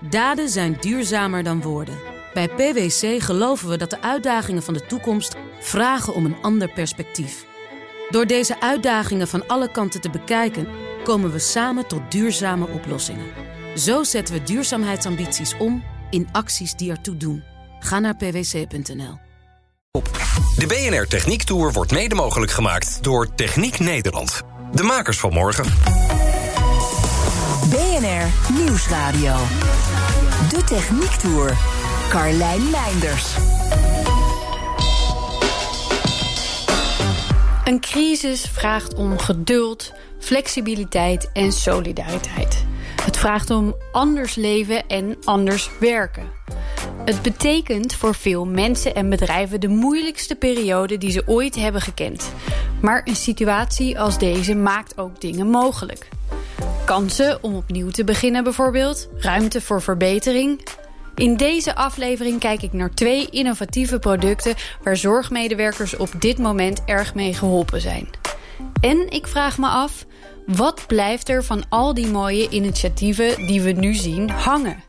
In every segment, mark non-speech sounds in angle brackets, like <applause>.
Daden zijn duurzamer dan woorden. Bij PwC geloven we dat de uitdagingen van de toekomst vragen om een ander perspectief. Door deze uitdagingen van alle kanten te bekijken, komen we samen tot duurzame oplossingen. Zo zetten we duurzaamheidsambities om in acties die ertoe doen. Ga naar pwc.nl. De BNR Techniek Tour wordt mede mogelijk gemaakt door Techniek Nederland. De makers van morgen. BNR Nieuwsradio. De Techniek Tour. Carlijn Meinders. Een crisis vraagt om geduld, flexibiliteit en solidariteit. Het vraagt om anders leven en anders werken. Het betekent voor veel mensen en bedrijven de moeilijkste periode die ze ooit hebben gekend. Maar een situatie als deze maakt ook dingen mogelijk. Kansen om opnieuw te beginnen bijvoorbeeld, ruimte voor verbetering. In deze aflevering kijk ik naar twee innovatieve producten waar zorgmedewerkers op dit moment erg mee geholpen zijn. En ik vraag me af, wat blijft er van al die mooie initiatieven die we nu zien hangen?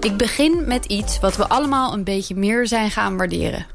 Ik begin met iets wat we allemaal een beetje meer zijn gaan waarderen.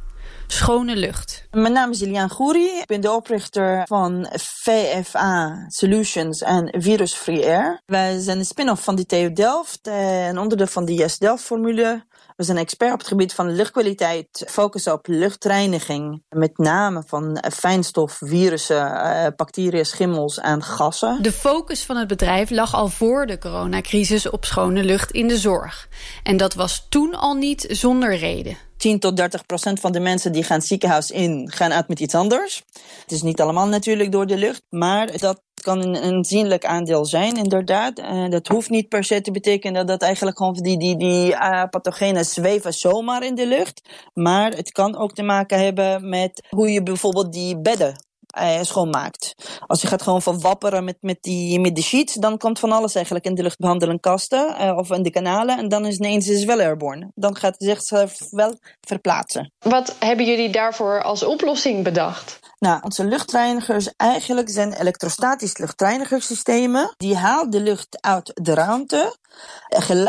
Schone lucht. Mijn naam is Ilian Gouri. Ik ben de oprichter van VFA Solutions en Virus Free Air. Wij zijn een spin-off van de TU Delft, een onderdeel van de Yes Delft formule. We zijn expert op het gebied van luchtkwaliteit, focussen op luchtreiniging. Met name van fijnstof, virussen, eh, bacteriën, schimmels en gassen. De focus van het bedrijf lag al voor de coronacrisis op schone lucht in de zorg. En dat was toen al niet zonder reden. 10 tot 30 procent van de mensen die gaan ziekenhuis in, gaan uit met iets anders. Het is niet allemaal natuurlijk door de lucht, maar dat kan een aanzienlijk aandeel zijn, inderdaad. Uh, dat hoeft niet per se te betekenen dat eigenlijk gewoon die, die, die uh, pathogenen zweven zomaar in de lucht. Maar het kan ook te maken hebben met hoe je bijvoorbeeld die bedden uh, schoonmaakt. Als je gaat gewoon verwapperen met, met, die, met de sheets, dan komt van alles eigenlijk in de luchtbehandelingkasten uh, of in de kanalen. En dan is ineens is wel airborne. Dan gaat het zichzelf wel verplaatsen. Wat hebben jullie daarvoor als oplossing bedacht? Nou, onze luchtreinigers eigenlijk zijn elektrostatische luchtreinigersystemen. Die haalt de lucht uit de ruimte,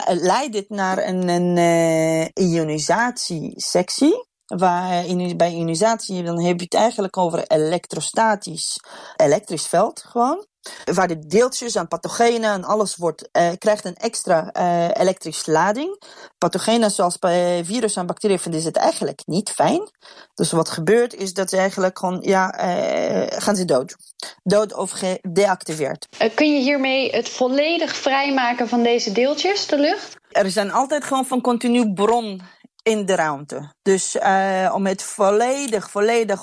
leidt dit naar een, een uh, ionisatiesectie waar in, bij ionisatie dan heb je het eigenlijk over elektrostatisch elektrisch veld gewoon. Waar de deeltjes en pathogenen en alles wordt, uh, krijgt een extra uh, elektrische lading. Pathogenen zoals bij virus en bacteriën vinden ze het eigenlijk niet fijn. Dus wat gebeurt is dat ze eigenlijk gewoon, ja, uh, gaan ze dood. Dood of gedeactiveerd. kun je hiermee het volledig vrijmaken van deze deeltjes, de lucht? Er zijn altijd gewoon van continu bron in de ruimte. Dus uh, om het volledig, volledig 100%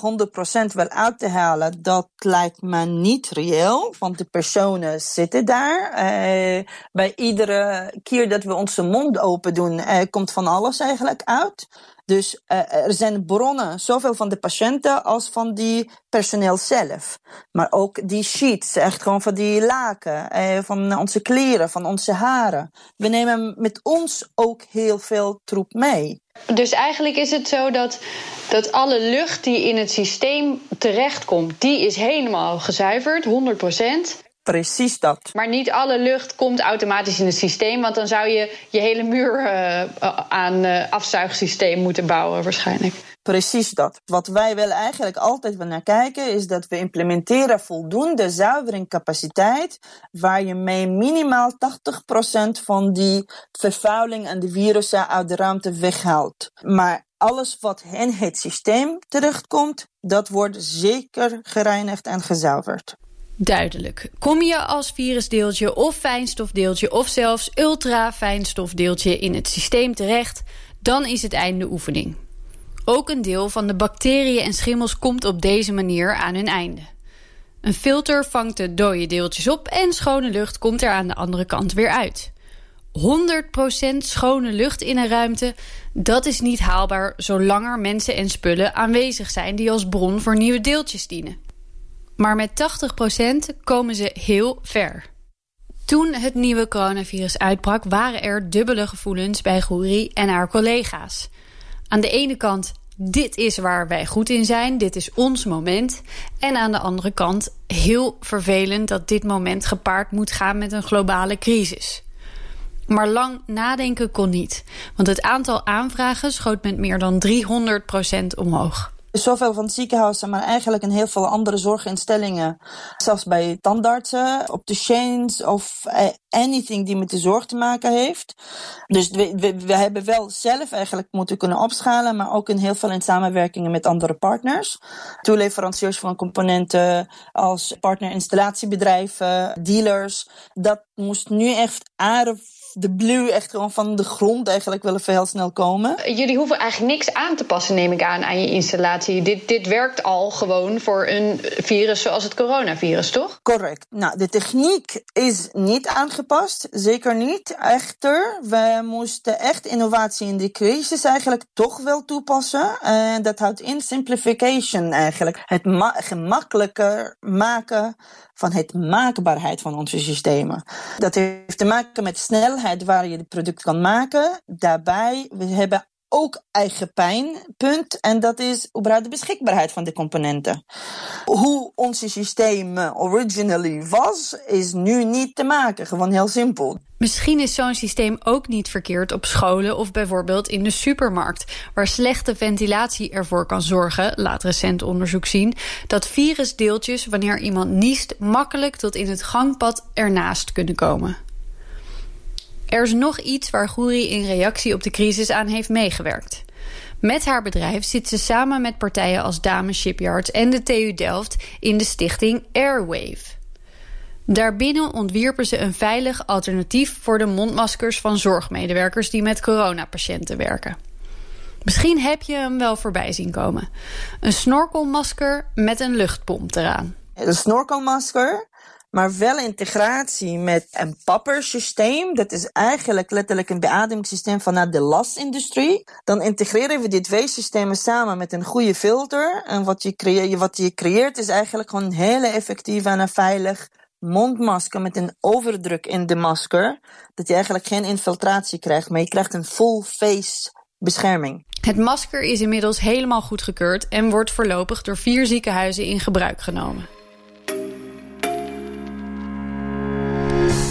wel uit te halen, dat lijkt me niet reëel. Want de personen zitten daar. Uh, bij iedere keer dat we onze mond open doen, uh, komt van alles eigenlijk uit. Dus uh, er zijn bronnen, zowel van de patiënten als van die personeel zelf. Maar ook die sheets, echt gewoon van die laken, uh, van onze kleren, van onze haren. We nemen met ons ook heel veel troep mee. Dus eigenlijk is het zo dat, dat alle lucht die in het systeem terechtkomt, die is helemaal gezuiverd, 100%. Precies dat. Maar niet alle lucht komt automatisch in het systeem, want dan zou je je hele muur uh, aan uh, afzuigsysteem moeten bouwen waarschijnlijk. Precies dat. Wat wij wel eigenlijk altijd wel naar kijken, is dat we implementeren voldoende zuiveringcapaciteit, waar je mee minimaal 80% van die vervuiling en de virussen uit de ruimte weghaalt. Maar alles wat in het systeem terechtkomt, dat wordt zeker gereinigd en gezuiverd. Duidelijk. Kom je als virusdeeltje of fijnstofdeeltje of zelfs ultra-fijnstofdeeltje in het systeem terecht, dan is het einde oefening. Ook een deel van de bacteriën en schimmels komt op deze manier aan hun einde. Een filter vangt de dode deeltjes op en schone lucht komt er aan de andere kant weer uit. 100% schone lucht in een ruimte, dat is niet haalbaar zolang er mensen en spullen aanwezig zijn die als bron voor nieuwe deeltjes dienen. Maar met 80% komen ze heel ver. Toen het nieuwe coronavirus uitbrak, waren er dubbele gevoelens bij Gouri en haar collega's. Aan de ene kant, dit is waar wij goed in zijn, dit is ons moment. En aan de andere kant, heel vervelend dat dit moment gepaard moet gaan met een globale crisis. Maar lang nadenken kon niet, want het aantal aanvragen schoot met meer dan 300% omhoog zoveel van ziekenhuizen, maar eigenlijk in heel veel andere zorginstellingen. Zelfs bij tandartsen, op de chains of eh, anything die met de zorg te maken heeft. Dus we, we, hebben wel zelf eigenlijk moeten kunnen opschalen, maar ook in heel veel in samenwerkingen met andere partners. Toeleveranciers van componenten als partner installatiebedrijven, dealers. Dat moest nu echt aardig de blue echt gewoon van de grond eigenlijk wel even heel snel komen. Jullie hoeven eigenlijk niks aan te passen, neem ik aan, aan je installatie. Dit, dit werkt al gewoon voor een virus zoals het coronavirus, toch? Correct. Nou, de techniek is niet aangepast, zeker niet. Echter, we moesten echt innovatie in die crisis eigenlijk toch wel toepassen. En dat houdt in simplification eigenlijk. Het gemakkelijker maken van het maakbaarheid van onze systemen. Dat heeft te maken met snelheid waar je het product kan maken. Daarbij, we hebben ook eigen pijnpunt. En dat is überhaupt de beschikbaarheid van de componenten. Hoe onze systeem originally was, is nu niet te maken. Gewoon heel simpel. Misschien is zo'n systeem ook niet verkeerd op scholen of bijvoorbeeld in de supermarkt, waar slechte ventilatie ervoor kan zorgen, laat recent onderzoek zien, dat virusdeeltjes, wanneer iemand niest, makkelijk tot in het gangpad ernaast kunnen komen. Er is nog iets waar Gouri in reactie op de crisis aan heeft meegewerkt. Met haar bedrijf zit ze samen met partijen als Damen Shipyards en de TU Delft in de stichting Airwave. Daarbinnen ontwierpen ze een veilig alternatief voor de mondmaskers van zorgmedewerkers die met coronapatiënten werken. Misschien heb je hem wel voorbij zien komen. Een snorkelmasker met een luchtpomp eraan. Een snorkelmasker maar wel integratie met een pappersysteem. Dat is eigenlijk letterlijk een beademingssysteem vanuit de lasindustrie. Dan integreren we die twee systemen samen met een goede filter. En wat je, creëert, wat je creëert is eigenlijk gewoon een hele effectieve en veilig mondmasker met een overdruk in de masker. Dat je eigenlijk geen infiltratie krijgt, maar je krijgt een full face bescherming. Het masker is inmiddels helemaal goedgekeurd en wordt voorlopig door vier ziekenhuizen in gebruik genomen.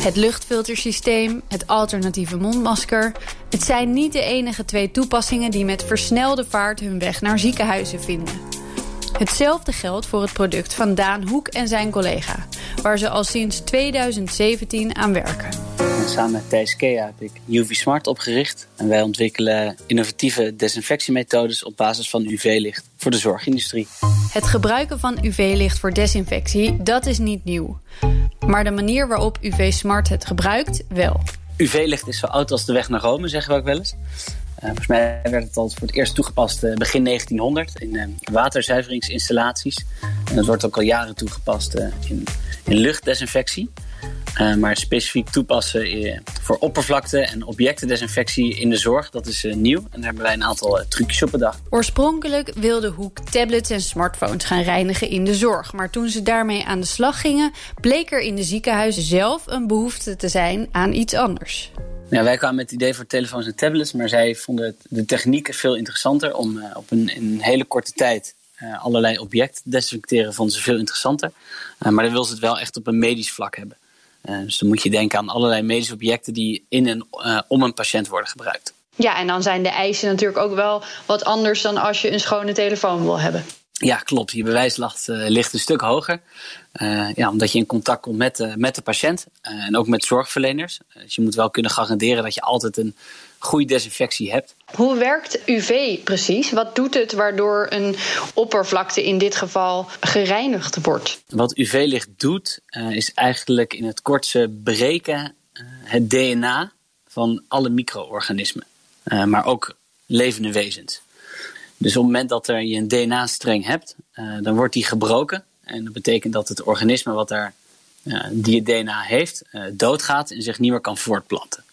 Het luchtfiltersysteem, het alternatieve mondmasker. Het zijn niet de enige twee toepassingen die met versnelde vaart hun weg naar ziekenhuizen vinden. Hetzelfde geldt voor het product van Daan Hoek en zijn collega, waar ze al sinds 2017 aan werken. samen met Thijs Kea heb ik UV Smart opgericht. En wij ontwikkelen innovatieve desinfectiemethodes op basis van UV-licht voor de zorgindustrie. Het gebruiken van UV-licht voor desinfectie, dat is niet nieuw. Maar de manier waarop UV Smart het gebruikt, wel. UV-licht is zo oud als de weg naar Rome, zeggen we ook wel eens. Uh, volgens mij werd het al voor het eerst toegepast uh, begin 1900 in uh, waterzuiveringsinstallaties. En dat wordt ook al jaren toegepast in, in luchtdesinfectie. Maar specifiek toepassen eh, voor oppervlakte en objectendesinfectie in de zorg, dat is nieuw. En daar hebben wij een aantal trucjes op bedacht. Oorspronkelijk wilde Hoek tablets en smartphones gaan reinigen in de zorg. Maar toen ze daarmee aan de slag gingen, bleek er in de ziekenhuizen zelf een behoefte te zijn aan iets anders. Ja, wij kwamen met het idee voor telefoons en tablets, maar zij vonden de techniek veel interessanter om op een, in een hele korte tijd allerlei objecten te desinfecteren, vonden ze veel interessanter. maar dan wil ze het wel echt op een medisch vlak hebben. Dus dan moet je denken aan allerlei medische objecten die in en om een patiënt worden gebruikt. Ja, en dan zijn de eisen natuurlijk ook wel wat anders dan als je een schone telefoon wil hebben. Ja, klopt. Je bewijslast uh, ligt een stuk hoger. ja, omdat je in contact komt met, met de patiënt en ook met zorgverleners. dus je moet wel kunnen garanderen dat je altijd een goede desinfectie hebt. Hoe werkt UV precies? Wat doet het waardoor een oppervlakte in dit geval gereinigd wordt? Wat UV-licht doet, uh, is eigenlijk in het kortste breken uh, het DNA van alle micro-organismen, uh, maar ook levende wezens. Dus op het moment dat er je een DNA-streng hebt, dan wordt die gebroken. En dat betekent dat het organisme wat daar, die het DNA heeft, doodgaat en zich niet meer kan voortplanten.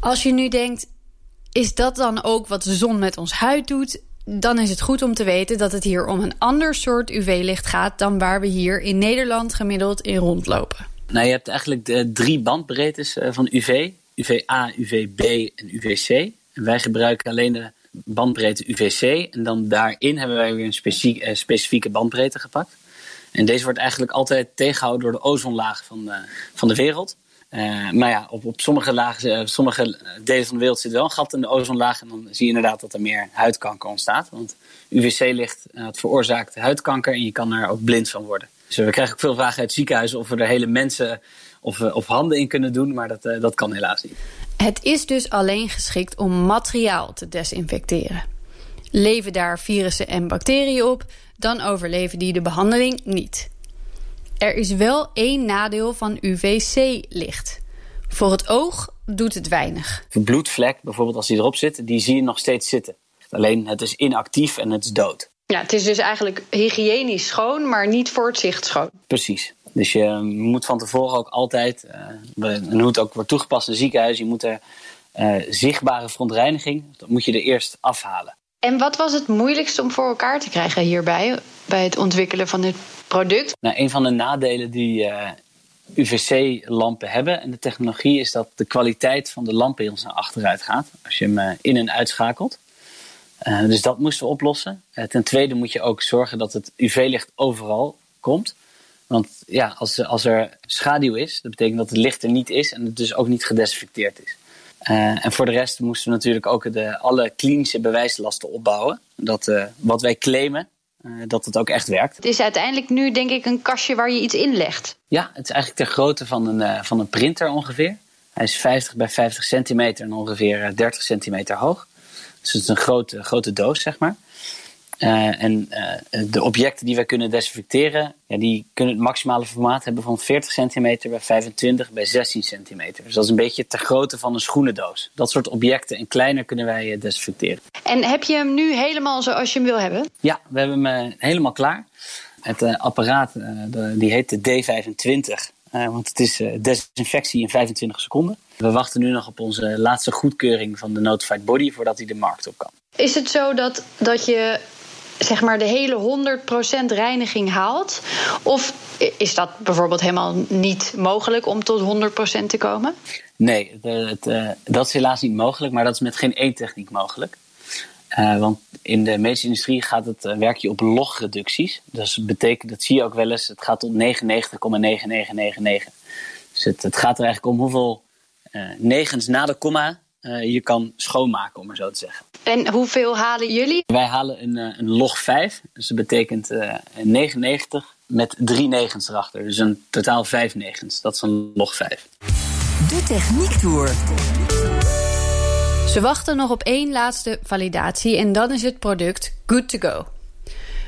Als je nu denkt, is dat dan ook wat de zon met ons huid doet? Dan is het goed om te weten dat het hier om een ander soort UV-licht gaat dan waar we hier in Nederland gemiddeld in rondlopen. Nou, je hebt eigenlijk de drie bandbreedtes eh, van UV: UVA, UVB en UVC. En wij gebruiken alleen de bandbreedte UVC. En dan daarin hebben wij weer een eh, specifieke bandbreedte gepakt. En deze wordt eigenlijk altijd tegengehouden door de ozonlaag van de, van de wereld. Uh, maar ja, op, op sommige, lagen, sommige delen van de wereld zit wel een gat in de ozonlaag. En dan zie je inderdaad dat er meer huidkanker ontstaat. Want UVC-licht veroorzaakt huidkanker en je kan er ook blind van worden. Dus we krijgen ook veel vragen uit ziekenhuizen of we er hele mensen of, of handen in kunnen doen. Maar dat, dat kan helaas niet. Het is dus alleen geschikt om materiaal te desinfecteren. Leven daar virussen en bacteriën op, dan overleven die de behandeling niet. Er is wel één nadeel van UVC-licht. Voor het oog doet het weinig. Een bloedvlek, bijvoorbeeld als die erop zit, die zie je nog steeds zitten. Alleen het is inactief en het is dood. Ja, het is dus eigenlijk hygiënisch schoon, maar niet voor het zicht schoon. Precies. Dus je moet van tevoren ook altijd, uh, en hoe het ook wordt toegepast in ziekenhuizen, je moet er uh, zichtbare verontreiniging, dat moet je er eerst afhalen. En wat was het moeilijkste om voor elkaar te krijgen hierbij, bij het ontwikkelen van dit product? Nou, een van de nadelen die uh, UVC-lampen hebben en de technologie is dat de kwaliteit van de lamp bij ons naar achteruit gaat als je hem in- en uitschakelt. Uh, dus dat moesten we oplossen. Ten tweede moet je ook zorgen dat het UV-licht overal komt. Want ja, als, als er schaduw is, dat betekent dat het licht er niet is en het dus ook niet gedesinfecteerd is. Uh, en voor de rest moesten we natuurlijk ook de, alle klinische bewijslasten opbouwen. Dat uh, wat wij claimen, uh, dat het ook echt werkt. Het is uiteindelijk nu denk ik een kastje waar je iets in legt. Ja, het is eigenlijk ter grootte van een, van een printer ongeveer. Hij is 50 bij 50 centimeter en ongeveer 30 centimeter hoog. Dus het is een grote, grote doos, zeg maar. Uh, en uh, de objecten die wij kunnen desinfecteren, ja, die kunnen het maximale formaat hebben van 40 centimeter bij 25 bij 16 centimeter. Dus dat is een beetje ter grootte van een schoenendoos. Dat soort objecten en kleiner kunnen wij uh, desinfecteren. En heb je hem nu helemaal zoals je hem wil hebben? Ja, we hebben hem helemaal klaar. Het apparaat de, die heet de D25. want het is desinfectie in 25 seconden. We wachten nu nog op onze laatste goedkeuring van de Notified Body voordat hij de markt op kan. Is het zo dat, dat je zeg maar de hele 100% reiniging haalt? Of is dat bijvoorbeeld helemaal niet mogelijk om tot 100% te komen? Nee, het, uh, dat is helaas niet mogelijk, maar dat is met geen één techniek mogelijk. Uh, want in de medische industrie gaat het uh, werk je op logreducties. Dus dat betekent, dat zie je ook wel eens, het gaat tot 99,9999. Dus het, het gaat er eigenlijk om hoeveel negens na de komma je kan schoonmaken, om maar zo te zeggen. En hoeveel halen jullie? Wij halen een, een log 5. Dus dat betekent uh, 99 met drie negens erachter. Dus een totaal vijf negens. Dat is een log 5. De Techniek Tour. Ze wachten nog op één laatste validatie en dan is het product good to go.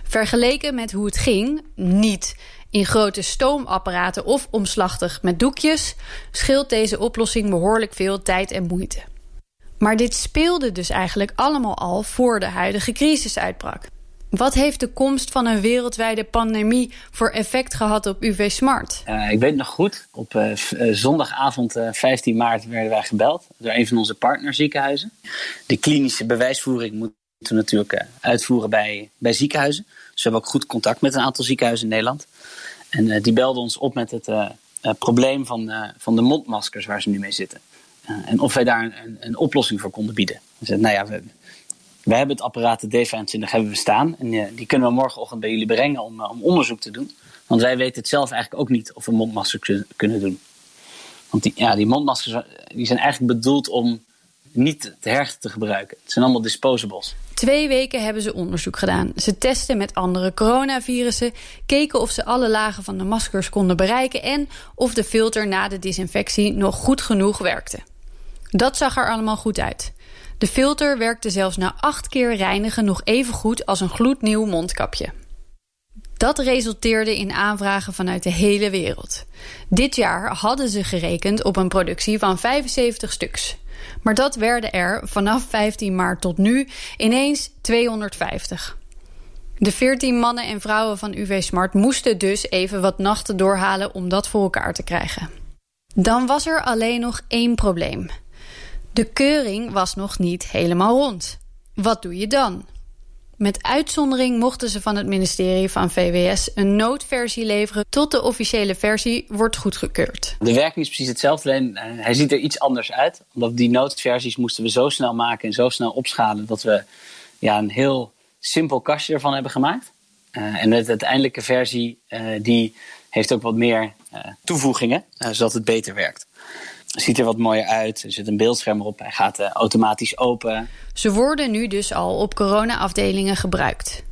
Vergeleken met hoe het ging, niet in grote stoomapparaten of omslachtig met doekjes, scheelt deze oplossing behoorlijk veel tijd en moeite. Maar dit speelde dus eigenlijk allemaal al voor de huidige crisis uitbrak. Wat heeft de komst van een wereldwijde pandemie voor effect gehad op UV Smart? Uh, ik weet nog goed, op uh, zondagavond uh, 15 maart werden wij gebeld door een van onze partnerziekenhuizen. De klinische bewijsvoering moeten we natuurlijk uitvoeren bij, bij ziekenhuizen. Dus we hebben ook goed contact met een aantal ziekenhuizen in Nederland. En die belden ons op met het probleem van, van de mondmaskers waar ze nu mee zitten. Uh, en of wij daar een, een, oplossing voor konden bieden. We zeiden, nou ja, we, we hebben het apparaat de D25 hebben we staan. En uh, die kunnen we morgenochtend bij jullie brengen om, om onderzoek te doen. Want wij weten het zelf eigenlijk ook niet of we mondmaskers kunnen doen. Want die, ja, die mondmaskers die zijn eigenlijk bedoeld om niet te herten te gebruiken. Het zijn allemaal disposables. Twee weken hebben ze onderzoek gedaan. Ze testen met andere coronavirussen, keken of ze alle lagen van de maskers konden bereiken en of de filter na de disinfectie nog goed genoeg werkte. Dat zag er allemaal goed uit. De filter werkte zelfs na acht keer reinigen nog even goed als een gloednieuw mondkapje. Dat resulteerde in aanvragen vanuit de hele wereld. Dit jaar hadden ze gerekend op een productie van 75 stuks. Maar dat werden er vanaf 15 maart tot nu ineens 250. De 14 mannen en vrouwen van UV Smart moesten dus even wat nachten doorhalen om dat voor elkaar te krijgen. Dan was er alleen nog één probleem. De keuring was nog niet helemaal rond. Wat doe je dan? Met uitzondering mochten ze van het ministerie van VWS een noodversie leveren tot de officiële versie wordt goedgekeurd. De werking is precies hetzelfde, alleen hij ziet er iets anders uit. Omdat die noodversies moesten we zo snel maken en zo snel opschalen dat we ja, een heel simpel kastje ervan hebben gemaakt. Uh, en de uiteindelijke versie uh, die heeft ook wat meer toevoegingen, zodat het beter werkt. Ziet er wat mooier uit. Er zit een beeldscherm op. Hij gaat uh, automatisch open. Ze worden nu dus al op corona-afdelingen gebruikt.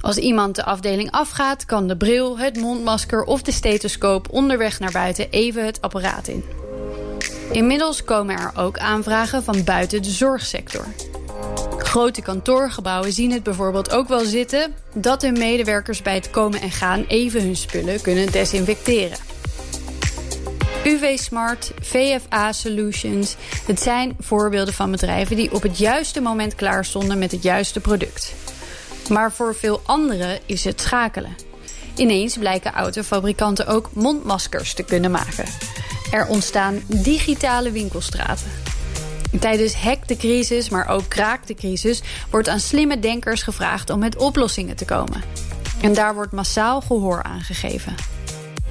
Als iemand de afdeling afgaat, kan de bril, het mondmasker of de stethoscoop onderweg naar buiten even het apparaat in. Inmiddels komen er ook aanvragen van buiten de zorgsector. Grote kantoorgebouwen zien het bijvoorbeeld ook wel zitten dat hun medewerkers bij het komen en gaan even hun spullen kunnen desinfecteren. UV Smart, VFA Solutions. Het zijn voorbeelden van bedrijven die op het juiste moment klaar stonden met het juiste product. Maar voor veel anderen is het schakelen. Ineens blijken autofabrikanten ook mondmaskers te kunnen maken. Er ontstaan digitale winkelstraten. Tijdens hek de crisis, maar ook kraak de crisis, wordt aan slimme denkers gevraagd om met oplossingen te komen. En daar wordt massaal gehoor aan gegeven.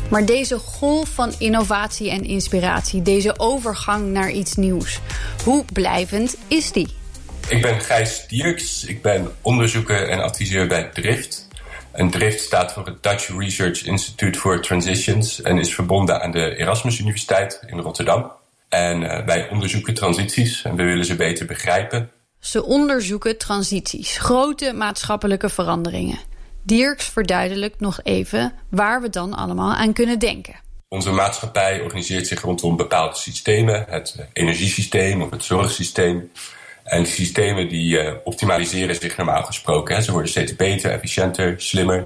Maar deze golf van innovatie en inspiratie, deze overgang naar iets nieuws, hoe blijvend is die? Ik ben Gijs Dierks, ik ben onderzoeker en adviseur bij Drift. En Drift staat voor het Dutch Research Institute for Transitions en is verbonden aan de Erasmus Universiteit in Rotterdam. En uh, wij onderzoeken transities en we willen ze beter begrijpen. Ze onderzoeken transities, grote maatschappelijke veranderingen. Dirks verduidelijkt nog even waar we dan allemaal aan kunnen denken. Onze maatschappij organiseert zich rondom bepaalde systemen, het energiesysteem of het zorgsysteem. En die systemen die uh, optimaliseren zich normaal gesproken. Ze worden steeds beter, efficiënter, slimmer.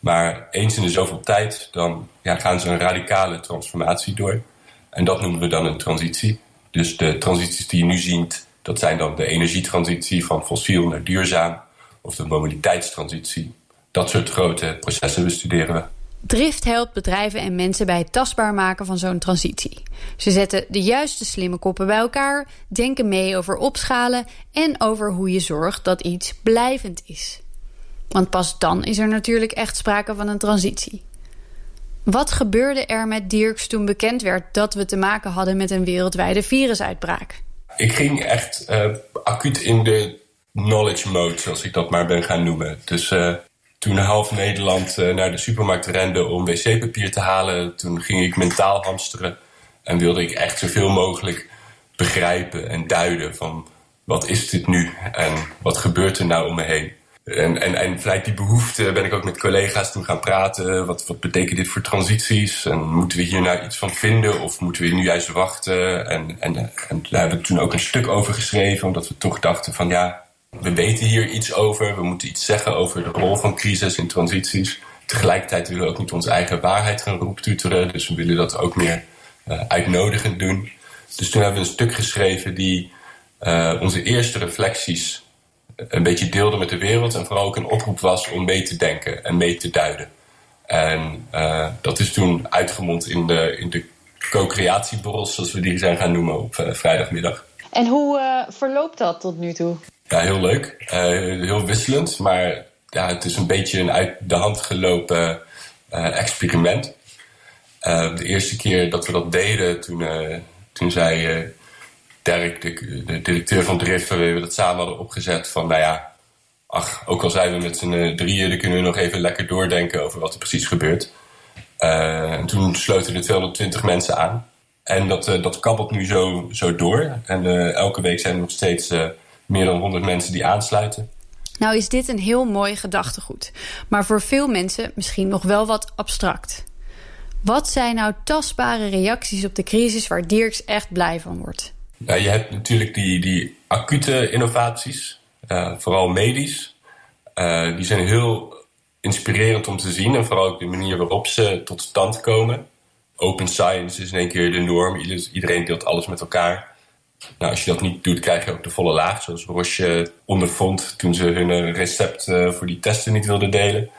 Maar eens in de zoveel tijd dan ja, gaan ze een radicale transformatie door. En dat noemen we dan een transitie. Dus de transities die je nu ziet, dat zijn dan de energietransitie van fossiel naar duurzaam. Of de mobiliteitstransitie. Dat soort grote processen bestuderen we. Drift helpt bedrijven en mensen bij het tastbaar maken van zo'n transitie. Ze zetten de juiste slimme koppen bij elkaar, denken mee over opschalen en over hoe je zorgt dat iets blijvend is. Want pas dan is er natuurlijk echt sprake van een transitie. Wat gebeurde er met Dirks toen bekend werd dat we te maken hadden met een wereldwijde virusuitbraak? Ik ging echt uh, acuut in de knowledge mode, zoals ik dat maar ben gaan noemen. Dus uh, toen half Nederland uh, naar de supermarkt rende om wc-papier te halen, toen ging ik mentaal hamsteren en wilde ik echt zoveel mogelijk begrijpen en duiden van wat is dit nu en wat gebeurt er nou om me heen. En, en, en vanuit die behoefte ben ik ook met collega's toen gaan praten. Wat, wat betekent dit voor transities? En moeten we hier nou iets van vinden? Of moeten we nu juist wachten? En, en, en daar hebben we toen ook een stuk over geschreven. Omdat we toch dachten van ja, we weten hier iets over. We moeten iets zeggen over de rol van crisis in transities. Tegelijkertijd willen we ook niet onze eigen waarheid gaan roeptuteren. Dus we willen dat ook meer uh, uitnodigend doen. Dus toen hebben we een stuk geschreven die uh, onze eerste reflecties een beetje deelde met de wereld. En vooral ook een oproep was om mee te denken en mee te duiden. En dat is toen uitgemond in de, in de co-creatieborrels, zoals we die zijn gaan noemen op vrijdagmiddag. En hoe verloopt dat tot nu toe? Ja, heel leuk. heel wisselend, maar ja, het is een beetje een uit de hand gelopen experiment. de eerste keer dat we dat deden, toen, toen zei Dirk, de, directeur van Drift, waar we dat samen hadden opgezet. Van nou ja, ach, ook al zijn we met z'n eh, drieën, dan kunnen we nog even lekker doordenken over wat er precies gebeurt. En toen sloten er 220 mensen aan. En dat, dat kabbelt nu zo, zo door. En elke week zijn er nog steeds meer dan 100 mensen die aansluiten. Nou is dit een heel mooi gedachtegoed. Maar voor veel mensen misschien nog wel wat abstract. Wat zijn nou tastbare reacties op de crisis waar Dirks echt blij van wordt? Ja, je hebt natuurlijk die, die acute innovaties, uh, vooral medisch. Uh, die zijn heel inspirerend om te zien en vooral ook de manier waarop ze tot stand komen. Open science is in één keer de norm. Iedereen deelt alles met elkaar. Nou, als je dat niet doet, krijg je ook de volle laag. Zoals Roche ondervond toen ze hun recept uh, voor die testen niet wilden delen.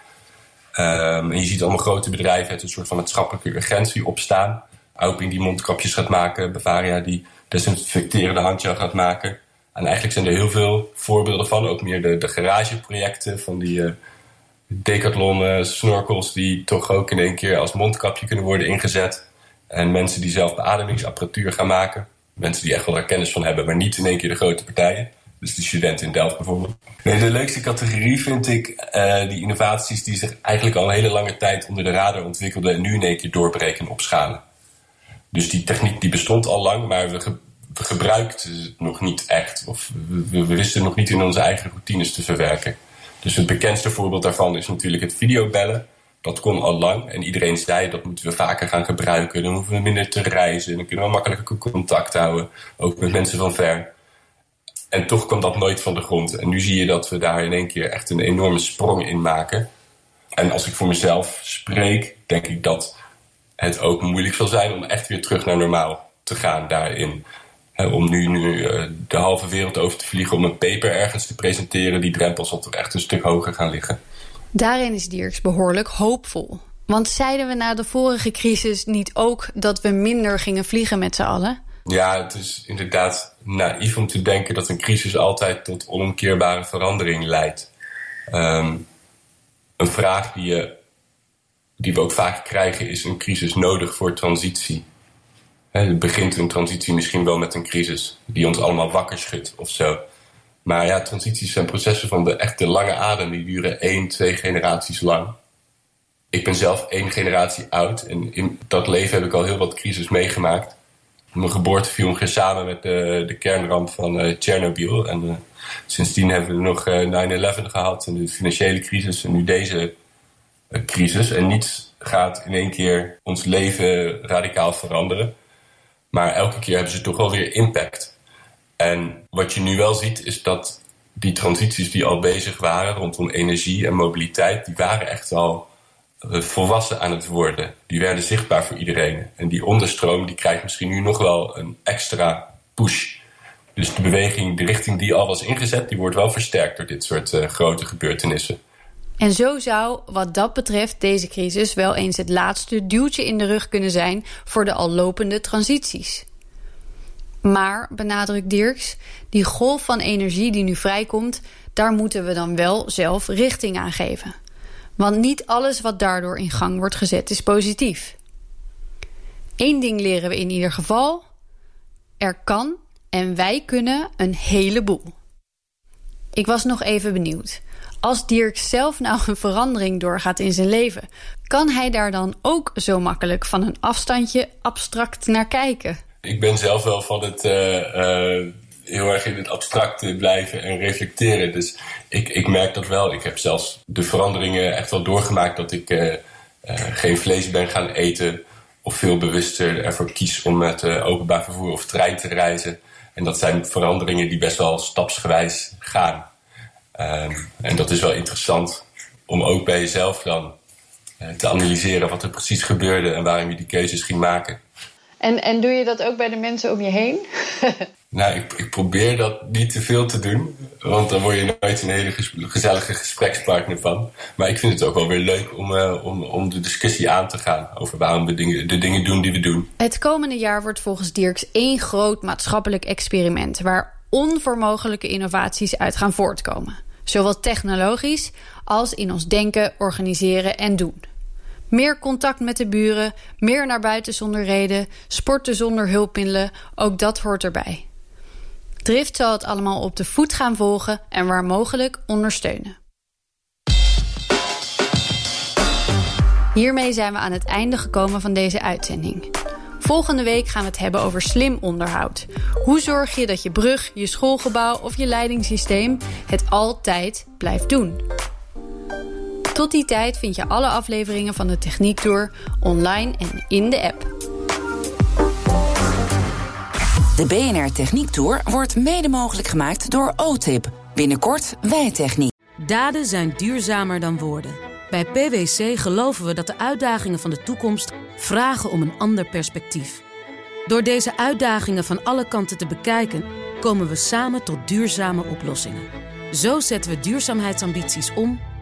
Um, en je ziet allemaal grote bedrijven het een soort van maatschappelijke urgentie opstaan. Auping die mondkapjes gaat maken, Bavaria die desinfecterende handje gaat maken. En eigenlijk zijn er heel veel voorbeelden van. Ook meer de, de garageprojecten van die uh, decathlon snorkels... die toch ook in één keer als mondkapje kunnen worden ingezet. En mensen die zelf beademingsapparatuur gaan maken. Mensen die echt wel er kennis van hebben, maar niet in één keer de grote partijen. Dus de studenten in Delft bijvoorbeeld. Nee, de leukste categorie vind ik uh, die innovaties die zich eigenlijk al een hele lange tijd onder de radar ontwikkelden... en nu in één keer doorbreken en opschalen. Dus die techniek die bestond al lang, maar we, we gebruikten het nog niet echt. Of we, we wisten nog niet in onze eigen routines te verwerken. Dus het bekendste voorbeeld daarvan is natuurlijk het videobellen. Dat kon al lang en iedereen zei dat moeten we vaker gaan gebruiken. Dan hoeven we minder te reizen, dan kunnen we makkelijker contact houden, ook met mensen van ver. En toch kwam dat nooit van de grond. En nu zie je dat we daar in één keer echt een enorme sprong in maken. En als ik voor mezelf spreek, denk ik dat het ook moeilijk zal zijn om echt weer terug naar normaal te gaan daarin. om nu, nu eh, de halve wereld over te vliegen om een paper ergens te presenteren, die drempel zal toch echt een stuk hoger gaan liggen. Daarin is Dirks behoorlijk hoopvol. Want zeiden we na de vorige crisis niet ook dat we minder gingen vliegen met z'n allen? Ja, het is inderdaad naïef om te denken dat een crisis altijd tot onomkeerbare verandering leidt. Ehm, een vraag die, je, die we ook vaak krijgen is: een crisis nodig voor transitie? het begint een transitie misschien wel met een crisis die ons allemaal wakker schudt of zo. Maar ja, transities zijn processen van de echte lange adem. Die duren één, twee generaties lang. Ik ben zelf één generatie oud. En in dat leven heb ik al heel wat crisis meegemaakt. Mijn geboorte viel ongeveer samen met de, kernramp van uh. En uh, sindsdien hebben we nog uh, 9-11 gehad. En de financiële crisis. En nu deze crisis. En niets gaat in één keer ons leven radicaal veranderen. Maar elke keer hebben ze toch wel weer impact. En wat je nu wel ziet is dat die transities die al bezig waren rondom energie en mobiliteit, die waren echt al eh, volwassen aan het worden. Die werden zichtbaar voor iedereen. En die onderstroom die krijgt misschien nu nog wel een extra push. Dus de beweging, de richting die al was ingezet, die wordt wel versterkt door dit soort uh, grote gebeurtenissen. En zo zou, wat dat betreft, deze crisis wel eens het laatste duwtje in de rug kunnen zijn voor de al lopende transities. Maar, benadrukt Dirks, die golf van energie die nu vrijkomt, daar moeten we dan wel zelf richting aan geven. Want niet alles wat daardoor in gang wordt gezet is positief. Eén ding leren we in ieder geval: er kan en wij kunnen een heleboel. Ik was nog even benieuwd. Als Dirk zelf nou een verandering doorgaat in zijn leven, kan hij daar dan ook zo makkelijk van een afstandje abstract naar kijken? Ik ben zelf wel van het uh, uh, heel erg in het abstracte blijven en reflecteren. Dus ik, ik merk dat wel. Ik heb zelfs de veranderingen echt wel doorgemaakt dat ik uh, geen vlees ben gaan eten. Of veel bewuster ervoor kies om met openbaar vervoer of trein te reizen. En dat zijn veranderingen die best wel stapsgewijs gaan. Um, en dat is wel interessant om ook bij jezelf dan te analyseren wat er precies gebeurde en waarom je die keuzes ging maken. En, en doe je dat ook bij de mensen om je heen? <laughs> nou, ik, ik, probeer dat niet te veel te doen. Want dan word je nooit een hele gezellige gesprekspartner van. Maar ik vind het ook wel weer leuk om, uh, om, om de discussie aan te gaan. Over waarom we dingen, de dingen doen die we doen. Het komende jaar wordt volgens Dirks één groot maatschappelijk experiment. Waar onvermogelijke innovaties uit gaan voortkomen. Zowel technologisch als in ons denken, organiseren en doen. Meer contact met de buren, meer naar buiten zonder reden, sporten zonder hulpmiddelen, ook dat hoort erbij. Drift zal het allemaal op de voet gaan volgen en waar mogelijk ondersteunen. Hiermee zijn we aan het einde gekomen van deze uitzending. Volgende week gaan we het hebben over slim onderhoud. Hoe zorg je dat je brug, je schoolgebouw of je leidingssysteem het altijd blijft doen? Tot die tijd vind je alle afleveringen van de Techniek Tour online en in de app. De BNR Techniek Tour wordt mede mogelijk gemaakt door OTIP. Binnenkort Wijtechniek. Daden zijn duurzamer dan woorden. Bij PwC geloven we dat de uitdagingen van de toekomst vragen om een ander perspectief. Door deze uitdagingen van alle kanten te bekijken, komen we samen tot duurzame oplossingen. Zo zetten we duurzaamheidsambities om